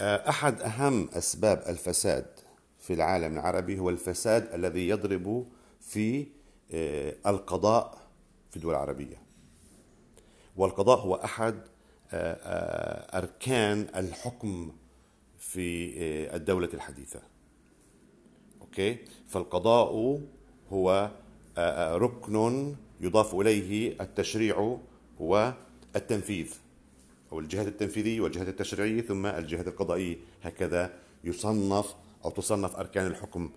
أحد أهم أسباب الفساد في العالم العربي هو الفساد الذي يضرب في آه، القضاء في الدول العربية. والقضاء هو أحد آه، آه، أركان الحكم في الدولة الحديثة. أوكي؟ فالقضاء هو ركن يضاف إليه التشريع والتنفيذ. أو الجهات التنفيذية والجهات التشريعية ثم الجهات القضائية هكذا يصنف أو تصنف أركان الحكم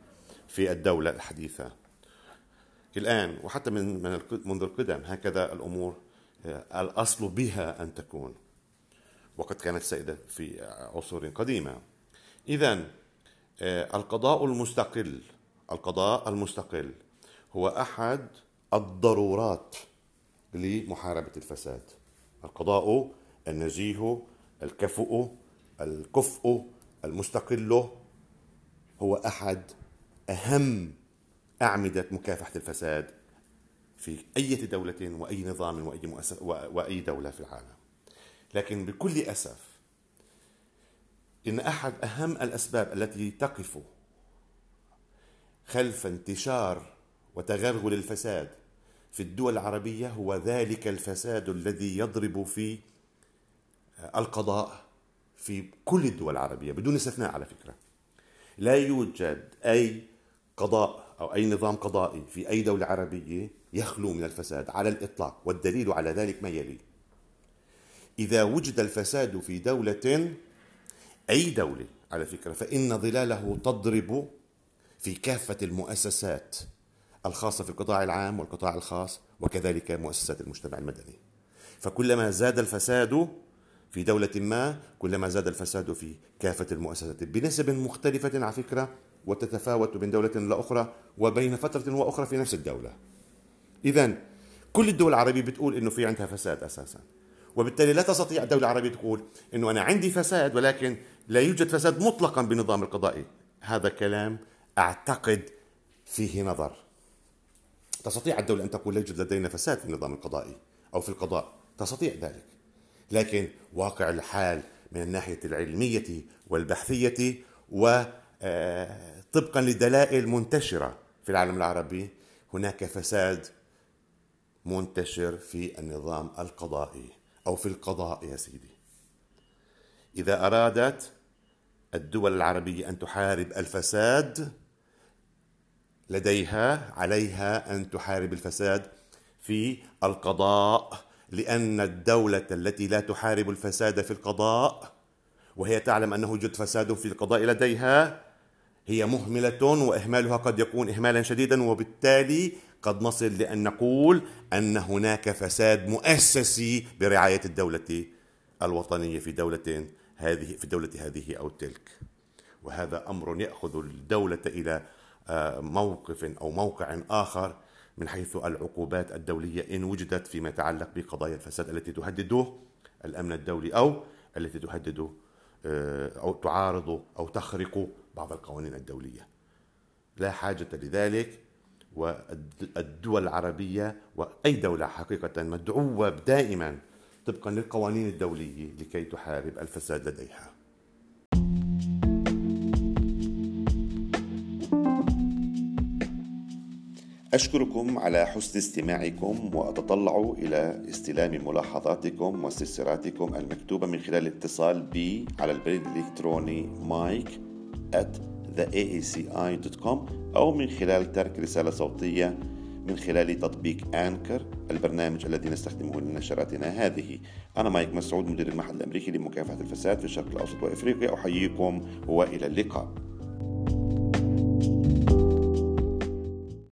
في الدولة الحديثة. الآن وحتى من منذ القدم هكذا الأمور آه، الأصل بها أن تكون. وقد كانت سائدة في عصور قديمة. إذا آه، القضاء المستقل القضاء المستقل هو أحد الضرورات لمحاربة الفساد. القضاء النزيه الكفؤ الكفء المستقل هو أحد أهم أعمدة مكافحة الفساد في أي دولة وأي نظام وأي مؤسسة وأي دولة في العالم. لكن بكل أسف إن أحد أهم الأسباب التي تقف خلف انتشار وتغلغل الفساد في الدول العربية هو ذلك الفساد الذي يضرب في القضاء في كل الدول العربية بدون استثناء على فكرة. لا يوجد أي قضاء أو أي نظام قضائي في أي دولة عربية يخلو من الفساد على الإطلاق والدليل على ذلك ما يلي؟ إذا وجد الفساد في دولة أي دولة على فكرة فإن ظلاله تضرب في كافة المؤسسات الخاصة في القطاع العام والقطاع الخاص وكذلك مؤسسات المجتمع المدني. فكلما زاد الفساد في دولة ما كلما زاد الفساد في كافة المؤسسات. بنسب مختلفة على فكرة وتتفاوت من دولة لأخرى وبين فترة وأخرى في نفس الدولة. إذا كل الدول العربية بتقول إنه في عندها فساد أساسا. وبالتالي لا تستطيع الدولة العربية تقول إنه أنا عندي فساد ولكن لا يوجد فساد مطلقا بالنظام القضائي. هذا كلام أعتقد فيه نظر. تستطيع الدولة أن تقول لا يوجد لدينا فساد في النظام القضائي أو في القضاء. تستطيع ذلك. لكن واقع الحال من الناحية العلمية والبحثية وطبقا آه، لدلائل منتشرة في العالم العربي هناك فساد منتشر في النظام القضائي أو في القضاء يا سيدي. إذا أرادت الدول العربية أن تحارب الفساد لديها عليها أن تحارب الفساد في القضاء لأن الدولة التي لا تحارب الفساد في القضاء وهي تعلم أنه يوجد فساد في القضاء لديها هي مهملة وإهمالها قد يكون إهمالا شديدا وبالتالي قد نصل لأن نقول أن هناك فساد مؤسسي برعاية الدولة الوطنية في دولة هذه في الدولة هذه أو تلك. وهذا أمر يأخذ الدولة إلى آه، موقف أو موقع آخر من حيث العقوبات الدولية إن وجدت فيما يتعلق بقضايا الفساد التي تهدد الأمن الدولي أو التي تهدد آه، أو تعارض أو تخرق بعض القوانين الدولية. لا حاجة لذلك والدول العربية وأي دولة حقيقة مدعوة دائما طبقا للقوانين الدولية لكي تحارب الفساد لديها. أشكركم على حسن استماعكم وأتطلع إلى استلام ملاحظاتكم واستفساراتكم المكتوبة من خلال الاتصال بي على البريد الإلكتروني مايك at theaaci.com أو من خلال ترك رسالة صوتية من خلال تطبيق أنكر البرنامج الذي نستخدمه لنشراتنا هذه. أنا مايك مسعود مدير المعهد الأمريكي لمكافحة الفساد في الشرق الأوسط وإفريقيا. أحييكم وإلى اللقاء.